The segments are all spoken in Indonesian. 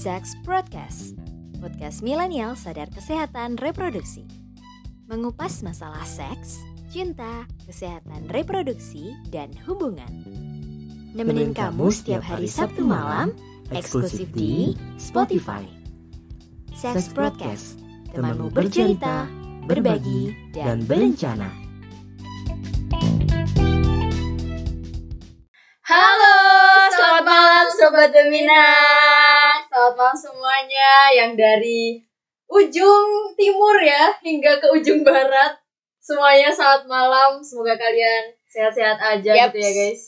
Sex Broadcast, podcast milenial sadar kesehatan reproduksi. Mengupas masalah seks, cinta, kesehatan reproduksi, dan hubungan. Nemenin kamu setiap hari Sabtu malam, eksklusif di Spotify. Sex Broadcast, temanmu bercerita, berbagi, dan berencana. Halo, selamat malam Sobat Femina. Selamat malam semuanya yang dari ujung timur ya hingga ke ujung barat. Semuanya selamat malam. Semoga kalian sehat-sehat aja Yaps. gitu ya guys.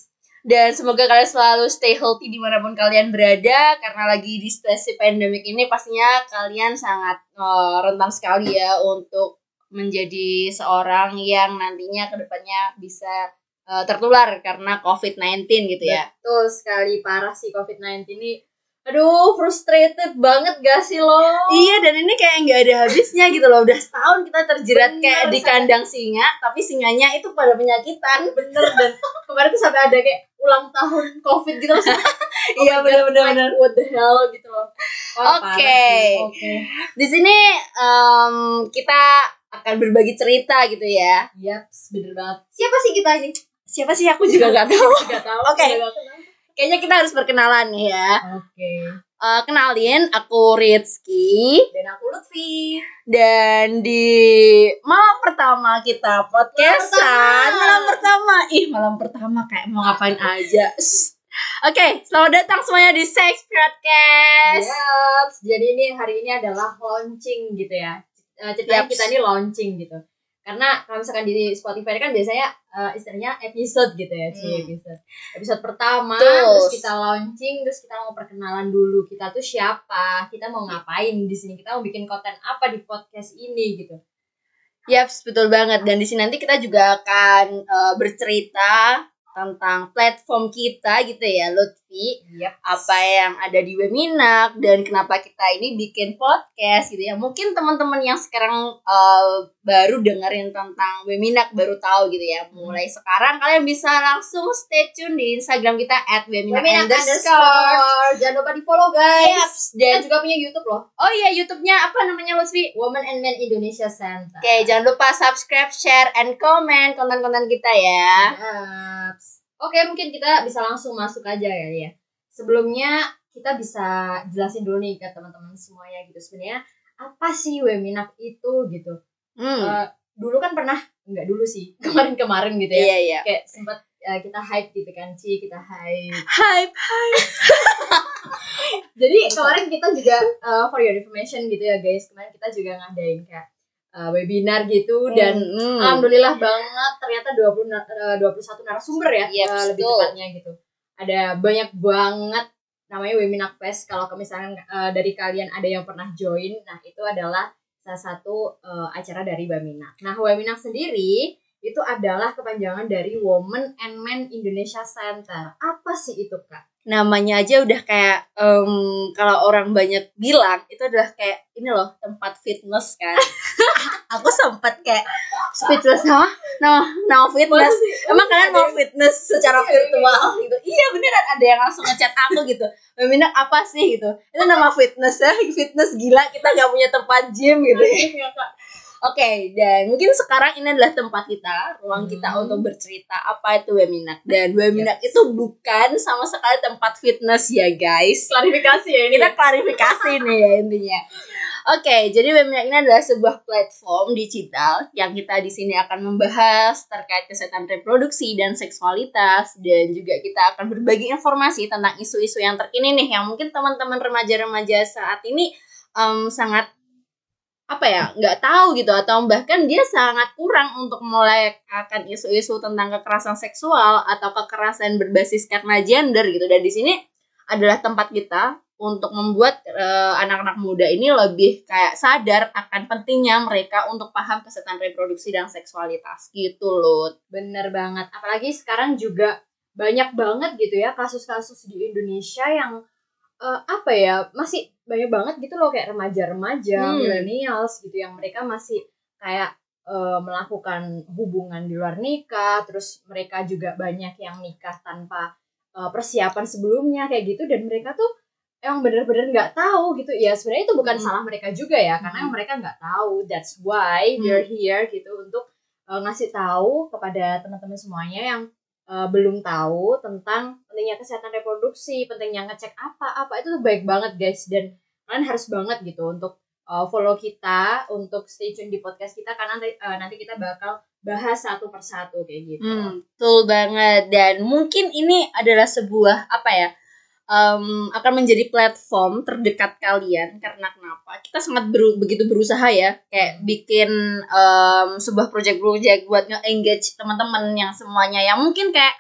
Dan semoga kalian selalu stay healthy di mana pun kalian berada karena lagi di situasi pandemik ini pastinya kalian sangat eh, rentan sekali ya untuk menjadi seorang yang nantinya ke depannya bisa eh, tertular karena COVID-19 gitu ya. Betul sekali parah sih COVID-19 ini. Aduh, frustrated banget gak sih lo? Iya, dan ini kayak nggak ada habisnya gitu loh. Udah setahun kita terjerat Bener, kayak di kandang singa, tapi singanya itu pada penyakitan. Bener, dan kemarin tuh sampai ada kayak ulang tahun COVID gitu loh. Oh Iya, bener-bener, like, bener. What the hell gitu loh. Oke. sih. Oke. Di sini em, kita akan berbagi cerita gitu ya. Yaps, bener banget. Siapa sih kita ini? Siapa sih aku juga gak tahu. Oke. kenal. Kayaknya kita harus perkenalan nih ya. Oke. Eh, kenalin, aku Rizky Dan aku Lutfi. dan di malam pertama kita podcastan pertama. malam pertama ih malam pertama kayak mau ngapain aja. Oke, selamat datang semuanya di Sex Podcast. Yaps. Jadi ini hari ini adalah launching gitu ya. Eh, Ceritanya Yaps. kita ini launching gitu. Karena kalau misalkan di Spotify kan biasanya eh, istilahnya episode gitu ya, Ci, Hmm. episode. Episode pertama Betul. terus kita launching, terus kita mau perkenalan dulu. Kita tuh siapa? Kita mau ngapain di sini? Kita mau bikin konten apa di podcast ini gitu. Yaps, betul banget. Dan di sini nanti kita juga akan eh, bercerita tentang platform kita gitu ya, Lutfi. Yap. apa yang ada di Weminak dan kenapa kita ini bikin podcast gitu ya. Mungkin teman-teman yang sekarang uh, baru dengerin tentang Weminak baru tahu gitu ya. Mulai sekarang kalian bisa langsung stay tune di Instagram kita at Weminak Weminak underscore. underscore. Jangan lupa di follow guys. Kita dan juga punya YouTube loh. oh iya YouTube-nya apa namanya Lutfi? Woman and Man Indonesia Center. Oke, jangan lupa subscribe, share, and comment konten-konten kita ya. Yaps. Oke, mungkin kita bisa langsung masuk aja ya, ya. Sebelumnya kita bisa jelasin dulu nih ke teman-teman semuanya gitu sebenarnya apa sih Weminak itu gitu. Hmm. Eh, dulu kan pernah enggak dulu sih, kemarin-kemarin gitu ya. Iya, iya. Kayak sempat eh, kita hype gitu kan, Ci, kita hype. Hype. Jadi kemarin kita juga uh, for your information gitu ya guys, kemarin kita juga ngadain kayak uh, webinar gitu dan Hmm. alhamdulillah banget ternyata 20 na- eh, 21 narasumber ya Iya, uh, lebih betul. tepatnya gitu. Ada banyak banget namanya Weminak Fest kalau misalnya uh, dari kalian ada yang pernah join, nah itu adalah salah satu uh, acara dari Weminak. Nah, Weminak sendiri itu adalah kepanjangan dari Women and Men Indonesia Center. Apa sih itu, Kak? namanya aja udah kayak em, kalau orang banyak bilang itu adalah kayak ini loh tempat fitness kan? Aku sempat kayak speechless. Huh? no no fitness. Emang kalian mau fitness secara virtual gitu? Iya beneran ada yang langsung ngechat aku gitu. Weminak apa sih gitu? Itu nama fitness ya fitness gila kita nggak punya tempat gym gitu. Iya, Oke, dan mungkin sekarang ini adalah tempat kita, ruang kita Hmm. untuk bercerita apa itu Weminak. Dan Weminak itu bukan sama sekali tempat fitness ya guys. Klarifikasi ya ini. Kita klarifikasi nih ya intinya. Oke, jadi Weminak ini adalah sebuah platform digital yang kita di sini akan membahas terkait kesehatan reproduksi dan seksualitas dan juga kita akan berbagi informasi tentang isu-isu yang terkini nih yang mungkin teman-teman remaja-remaja saat ini em, sangat apa ya nggak tahu gitu atau bahkan dia sangat kurang untuk mulai akan isu-isu tentang kekerasan seksual atau kekerasan berbasis karena gender gitu dan di sini adalah tempat kita untuk membuat eh, anak-anak muda ini lebih kayak sadar akan pentingnya mereka untuk paham kesehatan reproduksi dan seksualitas gitu loh Bener banget. Apalagi sekarang juga banyak banget gitu ya kasus-kasus di Indonesia yang eh, apa ya masih banyak banget gitu loh kayak remaja-remaja, Hmm. millennials gitu yang mereka masih kayak eh, melakukan hubungan di luar nikah, terus mereka juga banyak yang nikah tanpa eh, persiapan sebelumnya kayak gitu dan mereka tuh emang bener-bener nggak tahu gitu ya sebenarnya itu bukan Hmm. salah mereka juga ya karena Hmm. mereka nggak tahu that's why Hmm. we're here gitu untuk uh, ngasih tahu kepada teman-teman semuanya yang uh, belum tahu tentang pentingnya kesehatan reproduksi pentingnya ngecek apa apa itu tuh baik banget guys dan kalian harus banget gitu untuk uh, follow kita untuk stay tune di podcast kita karena nanti, uh, nanti kita bakal bahas satu persatu kayak gitu. Hmm, betul banget. Dan mungkin ini adalah sebuah apa ya em, akan menjadi platform terdekat kalian. Karena kenapa? Kita sangat beru- begitu berusaha ya kayak bikin em, sebuah project-project buat nge-engage teman-teman yang semuanya. Yang mungkin kayak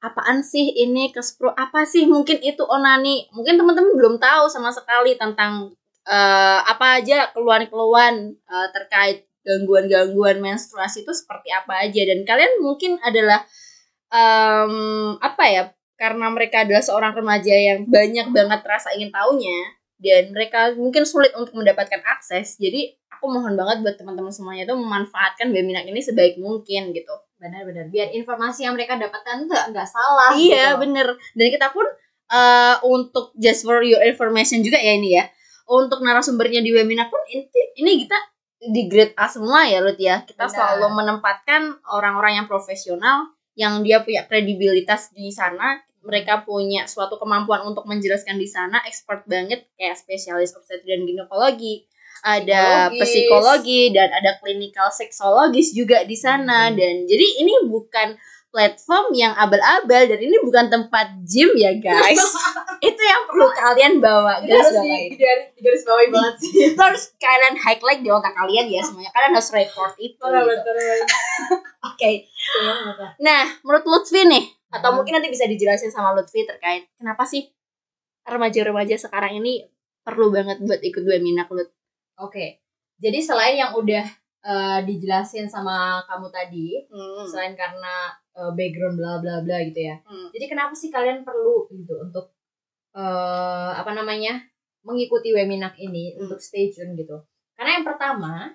apaan sih ini kespro? Apa sih? Mungkin itu onani. Mungkin teman-teman belum tahu sama sekali tentang eh, apa aja keluhan-keluhan eh, terkait gangguan-gangguan menstruasi itu seperti apa aja. Dan kalian mungkin adalah em, apa ya karena mereka adalah seorang remaja yang banyak banget rasa ingin taunya dan mereka mungkin sulit untuk mendapatkan akses. Jadi aku mohon banget buat teman-teman semuanya itu memanfaatkan webinar ini sebaik mungkin gitu benar-benar. Biar informasi yang mereka dapatkan tuh nggak salah iya gitu. bener. Dan kita pun eh, untuk just for your information juga ya ini ya untuk narasumbernya di webinar pun ini, ini kita di grade A semua ya Lut ya. Kita Benar. selalu menempatkan orang-orang yang profesional yang dia punya kredibilitas di sana. Mereka punya suatu kemampuan untuk menjelaskan di sana expert banget kayak spesialis obstetri dan ginekologi ada Psikologis. psikologi dan ada klinikal seksologis juga di sana. Hmm. dan jadi ini bukan platform yang abal-abal dan ini bukan tempat gym ya guys. Itu yang perlu kalian bawa Itu guys harus di, garis, garis bawahi banget sih. Itu harus kalian highlight di otak kalian ya semuanya. Kalian harus record itu gitu. oke. Nah menurut Lutfi nih atau Hmm. mungkin nanti bisa dijelasin sama Lutfi terkait kenapa sih remaja-remaja sekarang ini perlu banget buat ikut webinar Lut Oke, jadi selain yang udah eh, dijelasin sama kamu tadi, hmm. selain karena eh, background bla bla bla gitu ya. Hmm. Jadi kenapa sih kalian perlu gitu untuk eh apa namanya mengikuti webinar ini Hmm. untuk stay tune gitu? Karena yang pertama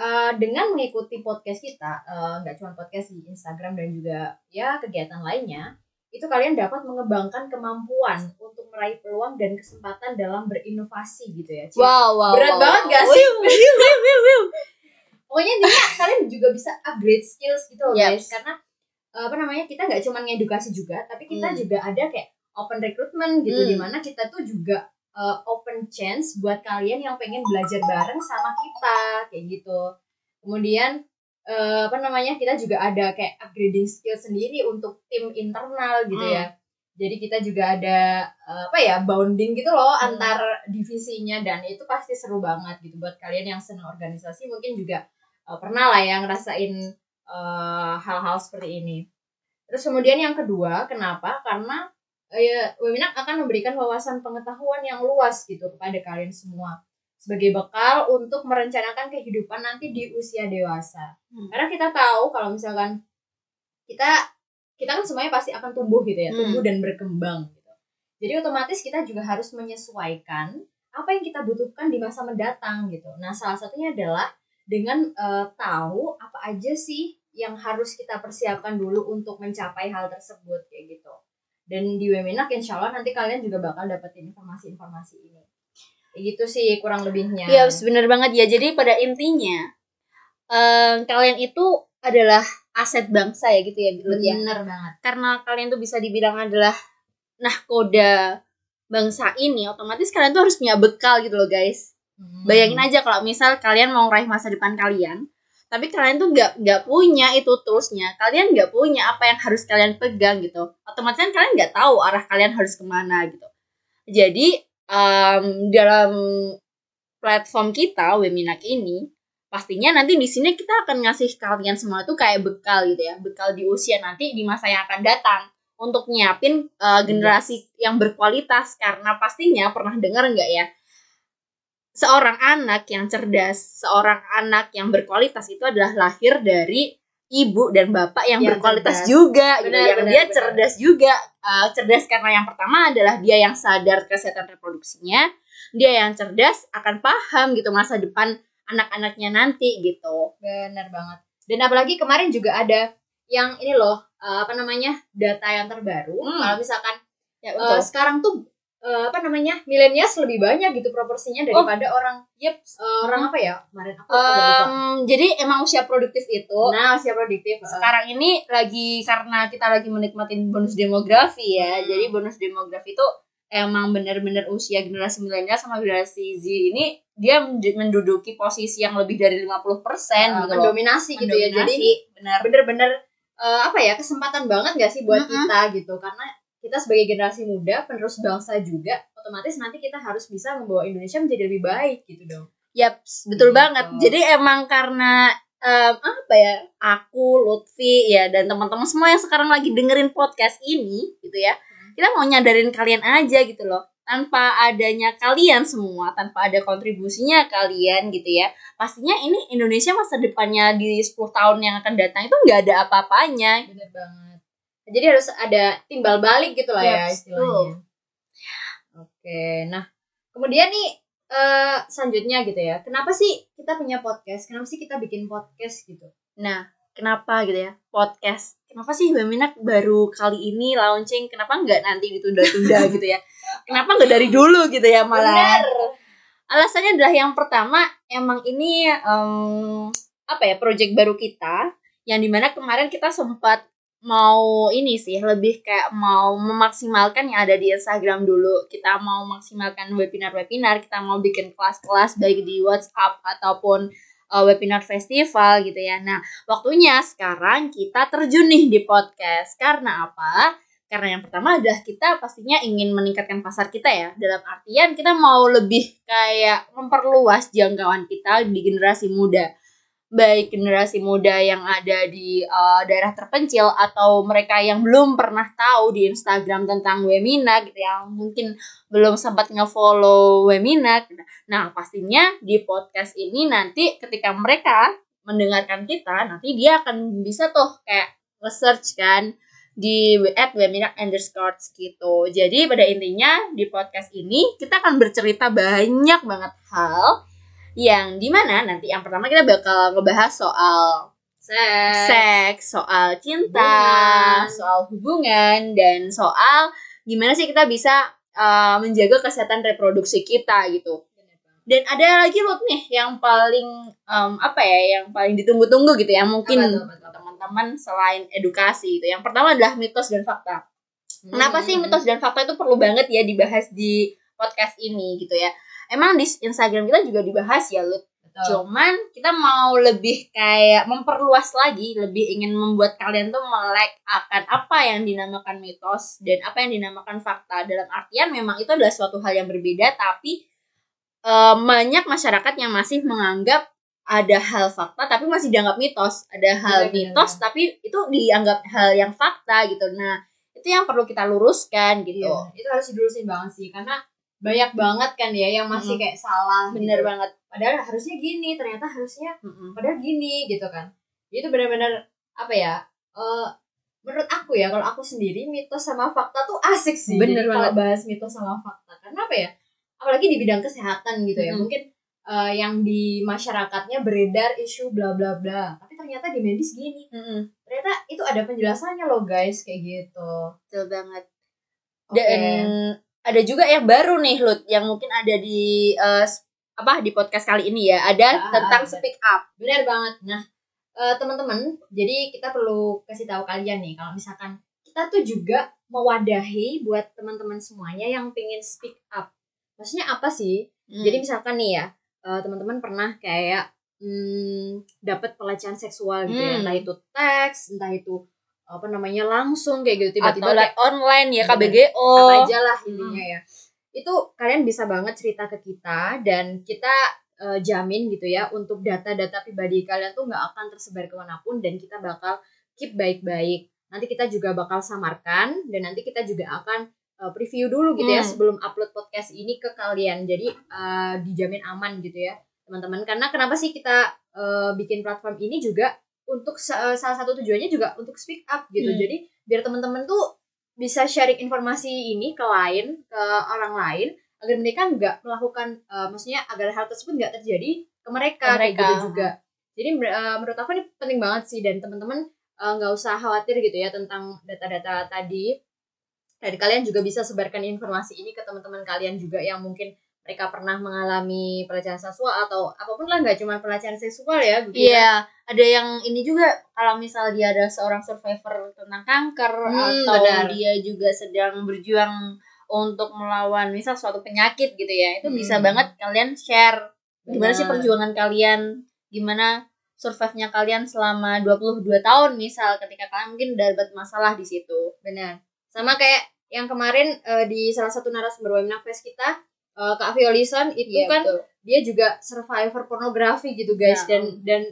eh, dengan mengikuti podcast kita, nggak cuma podcast di Instagram dan juga ya kegiatan lainnya, itu kalian dapat mengembangkan kemampuan untuk meraih peluang dan kesempatan dalam berinovasi gitu ya. Ci. wow wow Berat wow, banget wow. gak sih? Wiu, wiu, wiu, wiu, pokoknya intinya kalian juga bisa upgrade skills gitu loh Yep. guys karena eh, apa namanya kita nggak cuma ngedukasi juga tapi kita Hmm. juga ada kayak open recruitment gitu Hmm. di mana kita tuh juga eh, open chance buat kalian yang pengen belajar bareng sama kita kayak gitu kemudian eh, apa namanya kita juga ada kayak upgrading skill sendiri untuk tim internal gitu Hmm. ya jadi kita juga ada eh, apa ya bounding gitu loh Hmm. antar divisinya dan itu pasti seru banget gitu buat kalian yang senang organisasi mungkin juga eh, pernah lah yang ngerasain eh, hal-hal seperti ini. Terus kemudian yang kedua, kenapa? Karena eh, webinar akan memberikan wawasan pengetahuan yang luas gitu kepada kalian semua sebagai bekal untuk merencanakan kehidupan nanti di usia dewasa. Hmm. Karena kita tahu kalau misalkan kita kita kan semuanya pasti akan tumbuh gitu ya, Hmm. tumbuh dan berkembang gitu. Jadi otomatis kita juga harus menyesuaikan apa yang kita butuhkan di masa mendatang gitu. Nah, salah satunya adalah dengan eh, tahu apa aja sih yang harus kita persiapkan dulu untuk mencapai hal tersebut kayak gitu. Dan di webinar insya Allah nanti kalian juga bakal dapetin informasi-informasi ini. Gitu sih kurang lebihnya. Iya, bener banget ya. Jadi pada intinya eh, kalian itu adalah aset bangsa ya gitu ya, ya. Bener banget. Karena kalian tuh bisa dibilang adalah nahkoda bangsa ini, otomatis kalian tuh harus punya bekal gitu loh, guys. Hmm. Bayangin aja kalau misal kalian mau meraih masa depan kalian, tapi kalian tuh nggak nggak punya itu toolsnya, kalian nggak punya apa yang harus kalian pegang gitu. Otomatis kan kalian nggak tahu arah kalian harus ke mana gitu. Jadi em, dalam platform kita Weminak ini, pastinya nanti di sini kita akan ngasih kalian semua tuh kayak bekal gitu ya, bekal di usia nanti di masa yang akan datang untuk nyiapin eh, generasi yang berkualitas karena pastinya pernah dengar nggak ya seorang anak yang cerdas, seorang anak yang berkualitas itu adalah lahir dari ibu dan bapak yang, Yang berkualitas cerdas. juga, gitu. Benar, yang benar, dia benar. cerdas juga. Uh, cerdas karena yang pertama adalah dia yang sadar kesehatan reproduksinya, dia yang cerdas akan paham gitu masa depan anak-anaknya nanti gitu. Bener banget. Dan apalagi kemarin juga ada yang ini loh, eh, apa namanya, data yang terbaru. Hmm. Kalau misalkan Ya eh, sekarang tuh eh, apa namanya milenials lebih banyak gitu proporsinya daripada orang Yep. eh, orang apa ya kemarin aku lupa. Em, jadi emang usia produktif itu nah usia produktif sekarang ini lagi karena kita lagi menikmatin bonus demografi ya. Hmm. Jadi bonus demografi itu emang bener-bener usia generasi milenial sama generasi Z ini dia mend- menduduki posisi yang lebih dari 50% eh, gitu loh. mendominasi gitu ya jadi bener-bener eh, apa ya kesempatan banget gak sih buat Mm-mm. kita gitu karena kita sebagai generasi muda penerus bangsa juga otomatis nanti kita harus bisa membawa Indonesia menjadi lebih baik gitu dong Yap, betul Gitu. banget. Jadi emang karena em, apa ya? Aku, Lutfi ya dan teman-teman semua yang sekarang lagi dengerin podcast ini gitu ya. Kita mau nyadarin kalian aja gitu loh. Tanpa adanya kalian semua, tanpa ada kontribusinya kalian gitu ya. Pastinya ini Indonesia masa depannya di 10 tahun yang akan datang itu nggak ada apa-apanya. bener banget jadi harus ada timbal balik gitu lah ya Yes, istilahnya oke nah kemudian nih eh selanjutnya gitu ya kenapa sih kita punya podcast kenapa sih kita bikin podcast gitu Nah, kenapa gitu ya? Podcast. Kenapa sih Mbak Minak baru kali ini launching? Kenapa nggak nanti ditunda-tunda gitu ya? Kenapa nggak dari dulu gitu ya malah? Alasannya adalah yang pertama, emang ini em, apa ya? Project baru kita yang di mana kemarin kita sempat mau ini sih lebih kayak mau memaksimalkan yang ada di Instagram dulu. Kita mau maksimalkan webinar-webinar kita mau bikin kelas-kelas baik di WhatsApp ataupun uh, webinar festival gitu ya. Nah waktunya sekarang kita terjun nih di podcast. Karena apa? Karena yang pertama adalah kita pastinya ingin meningkatkan pasar kita ya. Dalam artian kita mau lebih kayak memperluas jangkauan kita di generasi muda baik generasi muda yang ada di uh, daerah terpencil atau mereka yang belum pernah tahu di Instagram tentang Wemina gitu yang mungkin belum sempat nge-follow Wemina. Nah, pastinya di podcast ini nanti ketika mereka mendengarkan kita, nanti dia akan bisa tuh kayak nge-search kan di at Wemina underscore gitu. Jadi pada intinya di podcast ini kita akan bercerita banyak banget hal yang di mana nanti yang pertama kita bakal ngebahas soal seks seks, soal cinta, Hubungan. soal hubungan, dan soal gimana sih kita bisa uh, menjaga kesehatan reproduksi kita gitu. Dan ada lagi Lut nih yang paling um, apa ya, yang paling ditunggu-tunggu gitu ya mungkin teman-teman selain edukasi itu. Yang pertama adalah mitos dan fakta. Kenapa sih Hmm. mitos dan fakta itu perlu banget ya dibahas di podcast ini gitu ya? Emang di Instagram kita juga dibahas ya Lut. Betul. Cuman kita mau lebih kayak memperluas lagi, lebih ingin membuat kalian tuh melek akan apa yang dinamakan mitos dan apa yang dinamakan fakta. Dalam artian memang itu adalah suatu hal yang berbeda, tapi eh, banyak masyarakat yang masih menganggap ada hal fakta tapi masih dianggap mitos. Ada hal Benar, benar, mitos tapi itu dianggap hal yang fakta gitu. Nah, itu yang perlu kita luruskan gitu. Iya, itu harus dilurusin banget sih karena banyak banget kan ya yang masih kayak salah Bener gitu. banget. padahal harusnya gini ternyata harusnya Mm-mm. padahal gini gitu kan itu benar-benar apa ya eh menurut aku ya kalau aku sendiri mitos sama fakta tuh asik sih Bener Jadi kalau banget. bahas mitos sama fakta karena apa ya apalagi di bidang kesehatan gitu ya Mm-mm. mungkin eh, yang di masyarakatnya beredar isu bla bla bla tapi ternyata di medis gini Mm-mm. ternyata itu ada penjelasannya loh guys kayak gitu Betul banget. Oke. Dan ada juga yang baru nih Lut yang mungkin ada di s- apa di podcast kali ini ya. Ada Ah, tentang ada. speak up. Benar banget. Nah, eh, teman-teman, jadi kita perlu kasih tahu kalian nih kalau misalkan kita tuh juga mewadahi buat teman-teman semuanya yang pengen speak up. Maksudnya apa sih? Hmm. Jadi misalkan nih ya, eh, teman-teman pernah kayak hmm, dapat pelecehan seksual gitu ya, Hmm. entah itu teks, entah itu apa namanya langsung kayak gitu atau tiba-tiba lewat online ya. KBGO. apa aja lah Hmm. intinya ya itu kalian bisa banget cerita ke kita dan kita eh, jamin gitu ya untuk data-data pribadi kalian tuh nggak akan tersebar ke mana pun dan kita bakal keep baik-baik nanti kita juga bakal samarkan dan nanti kita juga akan eh, preview dulu gitu ya Hmm. sebelum upload podcast ini ke kalian jadi eh, dijamin aman gitu ya teman-teman karena kenapa sih kita eh, bikin platform ini juga untuk sa- salah satu tujuannya juga untuk speak up gitu Hmm. jadi biar teman-teman tuh bisa sharing informasi ini ke lain ke orang lain agar mereka nggak melakukan eh, maksudnya agar hal tersebut nggak terjadi ke mereka, Ke kayak mereka. gitu juga jadi eh, menurut aku ini penting banget sih dan teman-teman eh, nggak usah khawatir gitu ya tentang data-data tadi dan kalian juga bisa sebarkan informasi ini ke teman-teman kalian juga yang mungkin mereka pernah mengalami pelecehan seksual atau apa pun lah nggak cuma pelecehan seksual ya begitu Iya, ada yang ini juga kalau misal dia ada seorang survivor tentang kanker Hmm, atau benar. dia juga sedang berjuang untuk melawan misal suatu penyakit gitu ya. Itu bisa Hmm. banget kalian share gimana sih Benar. perjuangan kalian, gimana survive-nya kalian selama 22 tahun misal ketika kalian mungkin dapat masalah di situ. benar sama kayak yang kemarin eh, di salah satu narasumber webinar kita eh, Kak Violison itu Iya, kan betul. dia juga survivor pornografi gitu guys. Ya, dan dan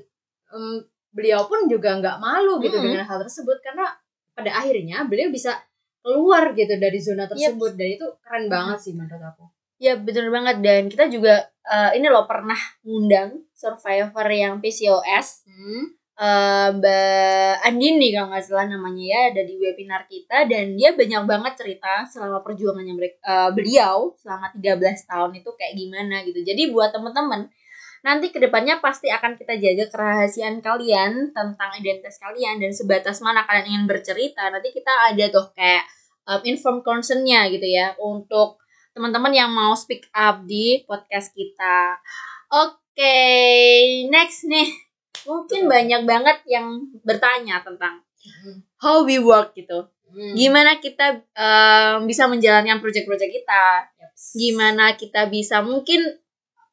em, beliau pun juga nggak malu gitu Mm-mm. dengan hal tersebut. Karena pada akhirnya beliau bisa keluar gitu dari zona tersebut. Dan itu keren banget sih menurut aku. Ya bener banget. Dan kita juga eh, ini loh pernah ngundang survivor yang PCOS hmm. Eh, Mbak Andini kalau nggak salah namanya ya ada di webinar kita dan dia banyak banget cerita selama perjuangannya mereka eh, beliau selama 13 tahun itu kayak gimana gitu. Jadi buat temen-temen nanti ke depannya pasti akan kita jaga kerahasiaan kalian tentang identitas kalian dan sebatas mana kalian ingin bercerita nanti kita ada tuh kayak um, inform concernnya gitu ya untuk teman-teman yang mau speak up di podcast kita. Oke, next nih mungkin Betul. banyak banget yang bertanya tentang how we work gitu. Hmm. Gimana kita um, bisa menjalankan proyek-proyek kita? Yaps. Gimana kita bisa mungkin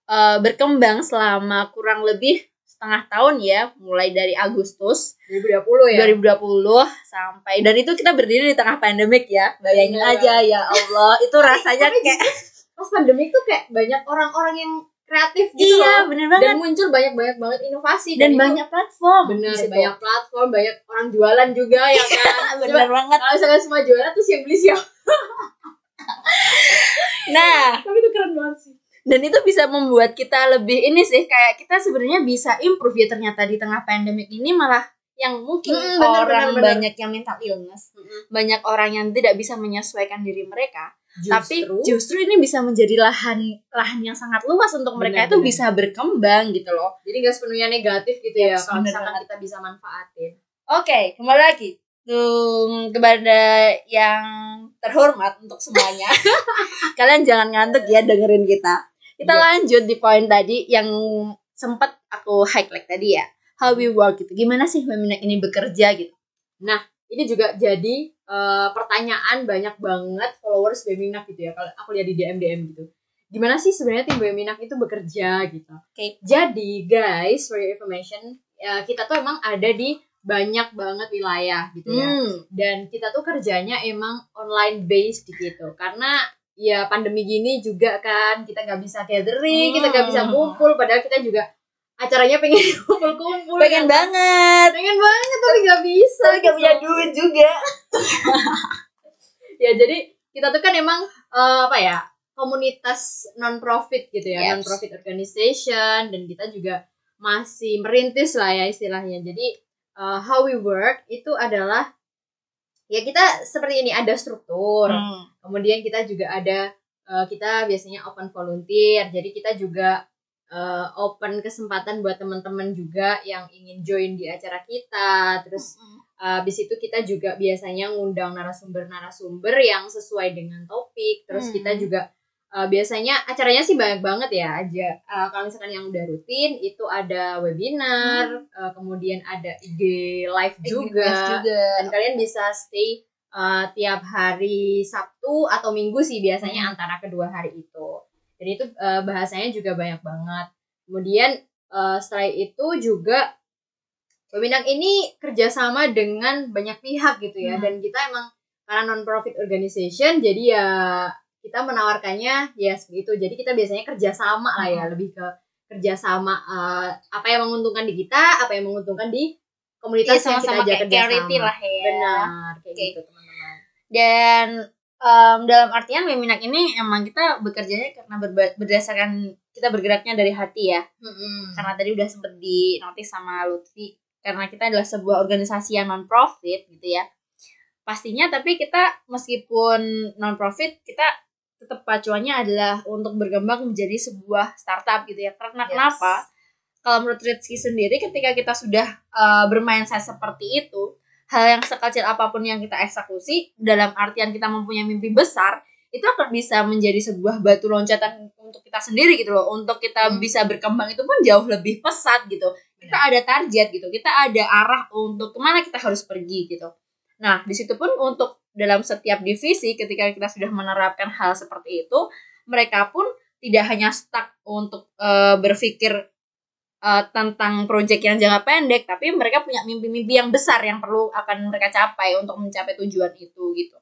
uh, berkembang selama kurang lebih setengah tahun ya, mulai dari Agustus 2020 ya 2020 sampai dan itu kita berdiri di tengah pandemik ya. Bayangin Iya. aja ya Allah, itu rasanya kayak pas pandemi tuh kayak banyak orang-orang yang kreatif gitu iya, loh. bener dan banget. muncul banyak-banyak banget inovasi Dan, itu banyak platform. bener di situ. banyak platform banyak orang jualan juga ya kan bener banget. kalau misalkan semua jualan terus yang beli siapa Nah, tapi itu keren banget sih dan itu bisa membuat kita lebih ini sih kayak kita sebenarnya bisa improve ya ternyata di tengah pandemik ini malah yang mungkin Hmm, bener, orang bener, bener. banyak yang mental illness, banyak orang yang tidak bisa menyesuaikan diri mereka, tapi justru ini bisa menjadi lahan lahan yang sangat luas untuk mereka Bener, itu bener. bisa berkembang gitu loh. jadi nggak sepenuhnya negatif gitu ya Yes, kalau misalkan kita bisa manfaatin Oke, kembali lagi Tung, kepada yang terhormat untuk semuanya. Kalian jangan ngantuk ya dengerin kita. Kita Iya. lanjut di poin tadi yang sempat aku highlight tadi ya. How we work gitu. Gimana sih Feminak ini bekerja gitu? Ini juga jadi eh, pertanyaan banyak banget followers Beminak gitu ya kalau aku lihat di DM DM gitu gimana sih sebenarnya tim Beminak itu bekerja gitu Oke. jadi guys for your information ya, kita tuh emang ada di banyak banget wilayah gitu ya Hmm. dan kita tuh kerjanya emang online based gitu karena ya pandemi gini juga kan kita nggak bisa gathering kita nggak bisa Hmm. kumpul padahal kita juga acaranya pengen kumpul-kumpul Pengen kan. banget. pengen banget tapi nggak bisa Tapi gak punya duit juga. ya jadi kita tuh kan emang eh, apa ya komunitas non profit gitu ya Yes. non profit organization dan kita juga masih merintis lah ya istilahnya jadi eh, how we work itu adalah ya kita seperti ini ada struktur Hmm. kemudian kita juga ada eh, kita biasanya open volunteer jadi kita juga eh, open kesempatan buat teman-teman juga yang ingin join di acara kita terus Uh, habis itu kita juga biasanya ngundang narasumber-narasumber yang sesuai dengan topik. Terus Hmm. kita juga uh, biasanya acaranya sih banyak banget ya aja. Uh, kalau misalkan yang udah rutin itu ada webinar, uh, kemudian ada IG live juga. Juga. juga. Dan kalian bisa stay uh, tiap hari Sabtu atau Minggu sih biasanya Hmm. antara kedua hari itu. Dan itu uh, bahasanya juga banyak banget. Kemudian uh, setelah itu juga Webinar ini kerjasama dengan banyak pihak gitu ya Hmm. dan kita emang karena non profit organization jadi ya kita menawarkannya ya seperti itu jadi kita biasanya kerjasama lah ya Hmm. lebih ke kerjasama uh, apa yang menguntungkan di kita apa yang menguntungkan di komunitas Iya yang kita ajak kerjasama lah ya. benar kayak Oke. gitu teman-teman Dan em, dalam artian Feminak ini emang kita bekerjanya karena berba- berdasarkan kita bergeraknya dari hati ya. Mm-mm. karena tadi udah sempet di notice sama Lutfi karena kita adalah sebuah organisasi yang non profit gitu ya pastinya tapi kita meskipun non profit kita tetap pacuannya adalah untuk berkembang menjadi sebuah startup gitu ya karena Yes. kenapa kalau menurut Rizky sendiri ketika kita sudah uh, bermain saya seperti itu hal yang sekecil apa pun yang kita eksekusi dalam artian kita mempunyai mimpi besar itu akan bisa menjadi sebuah batu loncatan untuk kita sendiri gitu loh. Untuk kita Hmm. bisa berkembang itu pun jauh lebih pesat gitu. Kita ada target gitu kita ada arah untuk ke mana kita harus pergi gitu. Nah di situ pun untuk dalam setiap divisi ketika kita sudah menerapkan hal seperti itu mereka pun tidak hanya stuck untuk eh, berpikir eh, tentang proyek yang jangka pendek tapi mereka punya mimpi-mimpi yang besar yang perlu akan mereka capai untuk mencapai tujuan itu gitu.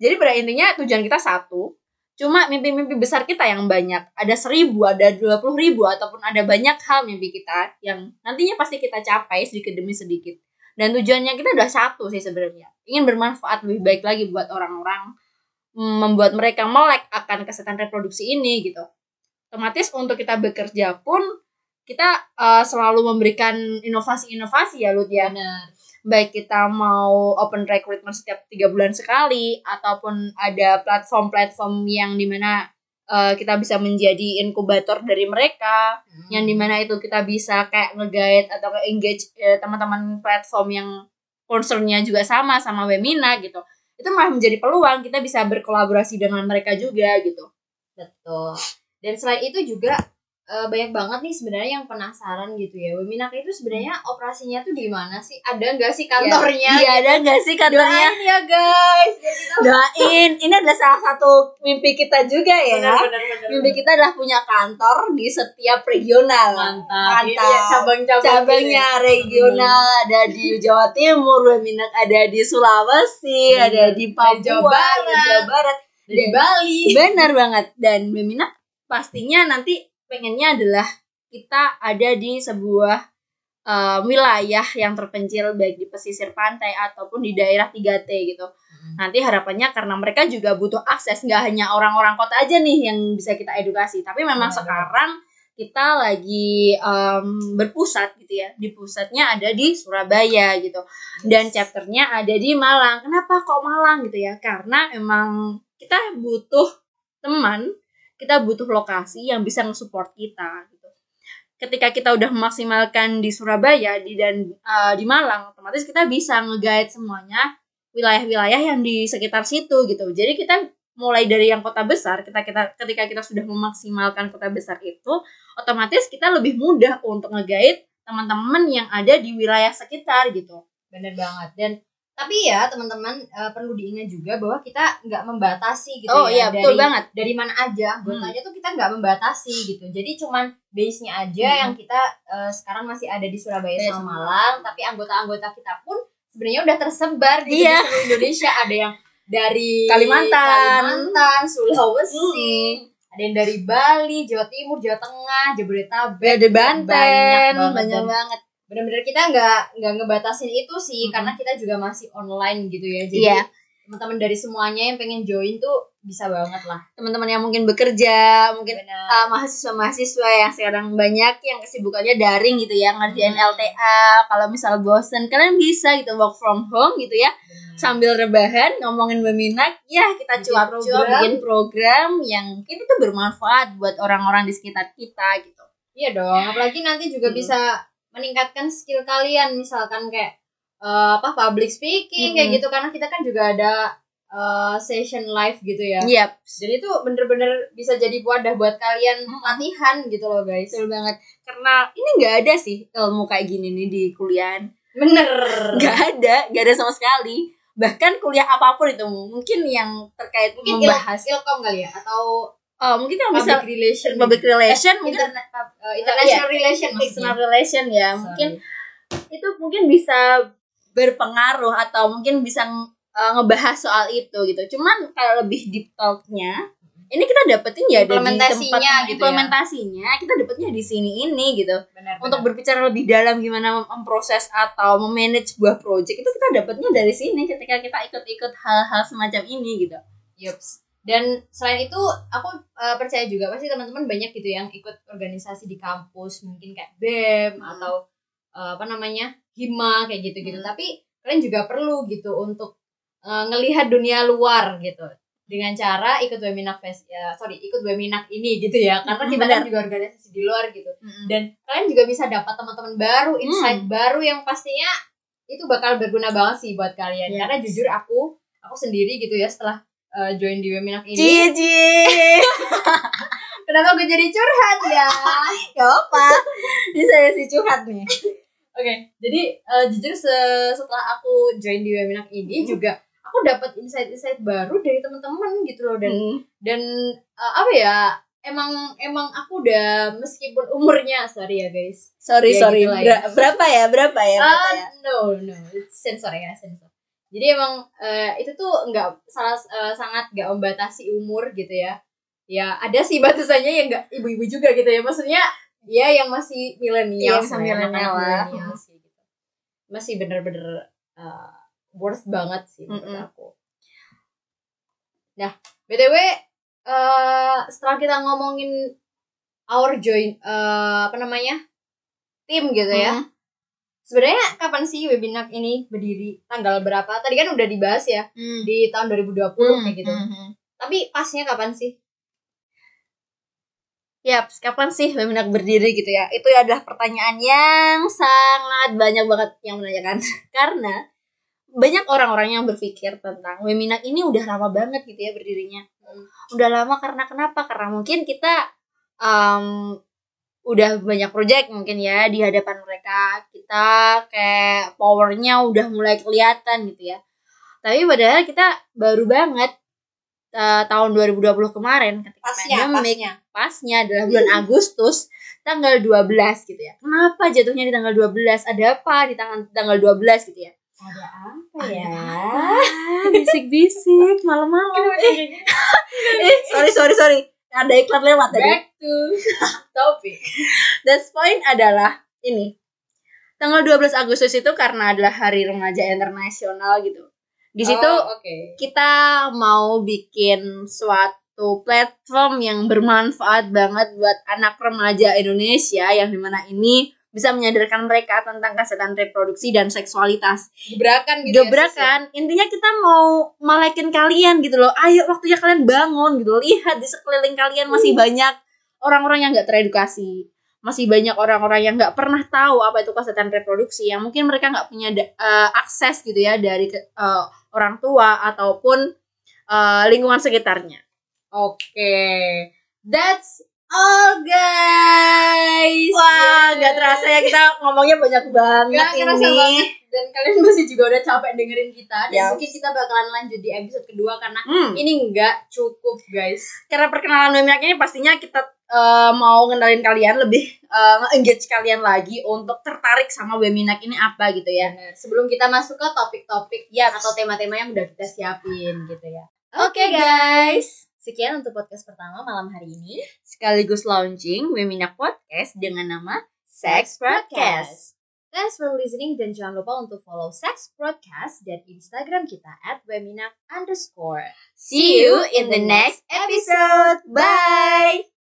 Jadi pada intinya tujuan kita satu cuma mimpi-mimpi besar kita yang banyak. Ada seribu ada dua puluh ribu ataupun ada banyak hal mimpi kita yang nantinya pasti kita capai sedikit demi sedikit. Dan tujuannya kita udah satu sih sebenarnya. Ingin bermanfaat lebih baik lagi buat orang-orang mm, membuat mereka melek akan kesehatan reproduksi ini gitu. Otomatis untuk kita bekerja pun kita eh, selalu memberikan inovasi-inovasi ya Lut ya Benar. baik kita mau open recruitment setiap tiga bulan sekali ataupun ada platform-platform yang di mana eh, kita bisa menjadi inkubator dari mereka Hmm. yang di mana itu kita bisa kayak nge-guide atau engage teman-teman platform yang concernnya juga sama sama Wemina gitu itu malah menjadi peluang kita bisa berkolaborasi dengan mereka juga gitu Betul. Dan selain itu juga eh, banyak banget nih sebenarnya yang penasaran gitu ya. Weminak itu sebenarnya operasinya tuh di mana sih? Ada nggak sih kantornya? iya ada nggak sih kantornya Doain ya guys. Doain ini adalah salah satu mimpi kita juga ya benar, benar, benar, mimpi kita adalah punya kantor di setiap regional mantap. Ini Mantap. ya, cabang-cabang cabangnya gitu ya. regional ada di Jawa Timur Weminat ada di Sulawesi Hmm. ada di Papua Jawa Barat. di Jawa Barat Dari Bali. benar banget dan Weminat pastinya nanti pengennya adalah kita ada di sebuah eh, wilayah yang terpencil baik di pesisir pantai ataupun di daerah 3T gitu. Nanti harapannya karena mereka juga butuh akses nggak hanya orang-orang kota aja nih yang bisa kita edukasi tapi memang Benar. sekarang kita lagi em, berpusat gitu ya. Di pusatnya ada di Surabaya gitu. Dan chapternya ada di Malang. Kenapa kok Malang gitu ya? Karena emang kita butuh teman kita butuh lokasi yang bisa nge-support kita gitu ketika kita udah memaksimalkan di Surabaya di dan eh, di Malang otomatis kita bisa nge-guide semuanya wilayah-wilayah yang di sekitar situ gitu. Jadi kita mulai dari yang kota besar, kita kita ketika kita sudah memaksimalkan kota besar itu, otomatis kita lebih mudah untuk nge-guide teman-teman yang ada di wilayah sekitar gitu. Bener banget. Dan tapi ya teman-teman eh, perlu diingat juga bahwa kita nggak membatasi gitu oh ya iya, betul dari banget. dari mana aja anggotanya tuh kita nggak membatasi gitu jadi cuman base nya aja Hmm. yang kita eh, sekarang masih ada di Surabaya sama. Malang tapi anggota-anggota kita pun sebenarnya udah tersebar gitu Iya. di seluruh Indonesia ada yang dari Kalimantan. Kalimantan Sulawesi Hmm. ada yang dari Bali Jawa Timur Jawa Tengah Jabodetabek Ada Banten, banyak banyak banget dan banget. Benar-benar kita nggak nggak ngebatasin itu sih Mm-mm. karena kita juga masih online gitu ya jadi Iya. teman-teman dari semuanya yang pengen join tuh bisa banget lah Teman-teman yang mungkin bekerja, mungkin Benar. uh, mahasiswa-mahasiswa yang sekarang banyak yang kesibukannya daring gitu ya ngerjain Hmm. LTA kalau misal bosen kalian bisa gitu work from home gitu ya Benar. sambil rebahan ngomongin Beminak ya kita cuap-cuap program. bikin program yang mungkin itu bermanfaat buat orang-orang di sekitar kita gitu iya dong apalagi nanti juga Hmm. bisa meningkatkan skill kalian. Misalkan kayak eh, apa public speaking kayak Hmm. gitu. Karena kita kan juga ada eh, session live gitu ya. Yap, jadi itu bener-bener bisa jadi wadah buat kalian latihan gitu loh guys. Betul banget. Karena ini nggak ada sih ilmu kayak gini nih di kuliah bener. Nggak ada nggak ada sama sekali. Bahkan kuliah apa pun itu mungkin yang terkait mungkin membahas il ilkom kali ya atau oh mungkin yang bisa public relation public relation mungkin uh, international relation external maksudnya. relation ya mungkin itu mungkin bisa berpengaruh atau mungkin bisa uh, ngebahas soal itu gitu. Cuman kalau lebih deep talk-nya ini kita dapetin ya dari tempat gitu ya. implementasinya kita dapetnya di sini ini gitu. benar, Untuk berbicara lebih dalam gimana mem- memproses atau memanage sebuah project itu kita dapetnya dari sini ketika kita ikut-ikut hal-hal semacam ini gitu. Yups. Dan selain itu aku uh, percaya juga pasti teman-teman banyak gitu yang ikut organisasi di kampus mungkin kayak BEM Hmm. atau uh, apa namanya hima kayak gitu-gitu. Hmm. Tapi kalian juga perlu gitu untuk uh, ngelihat dunia luar gitu dengan cara ikut Weminak Fest ya sorry ikut Weminak ini gitu ya karena Hmm, kita kan juga organisasi di luar gitu Dan dan kalian juga bisa dapat teman-teman baru insight Hmm. baru yang pastinya itu bakal berguna banget sih buat kalian Yes. karena jujur aku aku sendiri gitu ya setelah uh, join di Weminak ini Cie cie. kenapa gue jadi curhat ya Gak apa. Ini saya si curhat nih. Oke, jadi eh, jujur se- setelah aku join di Weminak ini Hmm. juga aku dapat insight-insight baru dari teman-teman gitu loh dan Hmm. dan eh, apa ya emang emang aku udah meskipun umurnya sorry ya guys Sorry Ya, sorry. gitu ya. Ber- berapa ya? Berapa ya? Berapa ya? no no sensor ya sensor jadi emang eh, itu tuh nggak salah eh, sangat nggak membatasi umur gitu ya ya ada sih batasannya yang nggak ibu-ibu juga gitu ya maksudnya ya yang masih milenial Iya, masih milenial lah. sih gitu masih bener-bener eh, worth banget sih menurut Mm-mm. aku nah btw eh, setelah kita ngomongin our join eh, apa namanya tim gitu ya Hmm. Sebenarnya kapan sih webinar ini berdiri? Tanggal berapa? Tadi kan udah dibahas ya Hmm. di tahun 2020 Hmm, kayak gitu. hmm, hmm. Tapi pasnya kapan sih? Yap, kapan sih Weminak berdiri gitu ya? Itu adalah pertanyaan yang sangat banyak banget yang menanyakan. Karena banyak orang-orang yang berpikir tentang Weminak ini udah lama banget gitu ya berdirinya. Udah lama karena kenapa? Karena mungkin kita em, udah banyak project mungkin ya di hadapan mereka. Kita kayak powernya udah mulai kelihatan gitu ya. Tapi padahal kita baru banget eh, tahun 2020 kemarin ketika Pasnya, pandemic pasnya. pasnya adalah bulan Agustus tanggal 12 gitu ya. Kenapa jatuhnya di tanggal 12? Ada apa di tanggal tanggal 12 gitu ya? Ada apa ya? Bisik-bisik malam-malam. Eh, eh, sorry sorry sorry. Ada iklan lewat tadi. Back to topic. That's point adalah ini. Tanggal 12 Agustus itu karena adalah Hari Remaja Internasional gitu. Di situ Oh, oke. kita mau bikin suatu platform yang bermanfaat banget buat anak remaja Indonesia yang di mana ini bisa menyadarkan mereka tentang kesehatan reproduksi dan seksualitas. Gebrakan gitu ya, Gebrakan, intinya kita mau melekin kalian gitu loh. Ayo waktunya kalian bangun gitu. loh. Lihat di sekeliling kalian masih banyak orang-orang yang nggak teredukasi. Masih banyak orang-orang yang nggak pernah tahu apa itu kesehatan reproduksi. Yang mungkin mereka nggak punya eh, akses gitu ya dari eh, orang tua ataupun eh, lingkungan sekitarnya. Oke. That's all guys. Wah, nggak terasa ya kita ngomongnya banyak banget kerasa ini. banget. Dan kalian masih juga udah capek dengerin kita dan Yes. mungkin kita bakalan lanjut di episode kedua karena Hmm. ini nggak cukup guys. karena perkenalan Wemiak ini pastinya kita eh, mau ngenalin kalian lebih eh, nge-engage kalian lagi untuk tertarik sama Weminak ini apa gitu ya. Bener. Sebelum kita masuk ke topik-topik Yaps. atau tema-tema yang udah kita siapin gitu ya. Oke guys, Sekian untuk podcast pertama malam hari ini. sekaligus launching Weminak Podcast dengan nama Sex Podcast. Thanks for listening dan jangan lupa untuk follow Sex Broadcast dan Instagram kita at weminak underscore. See you in the next episode. Bye.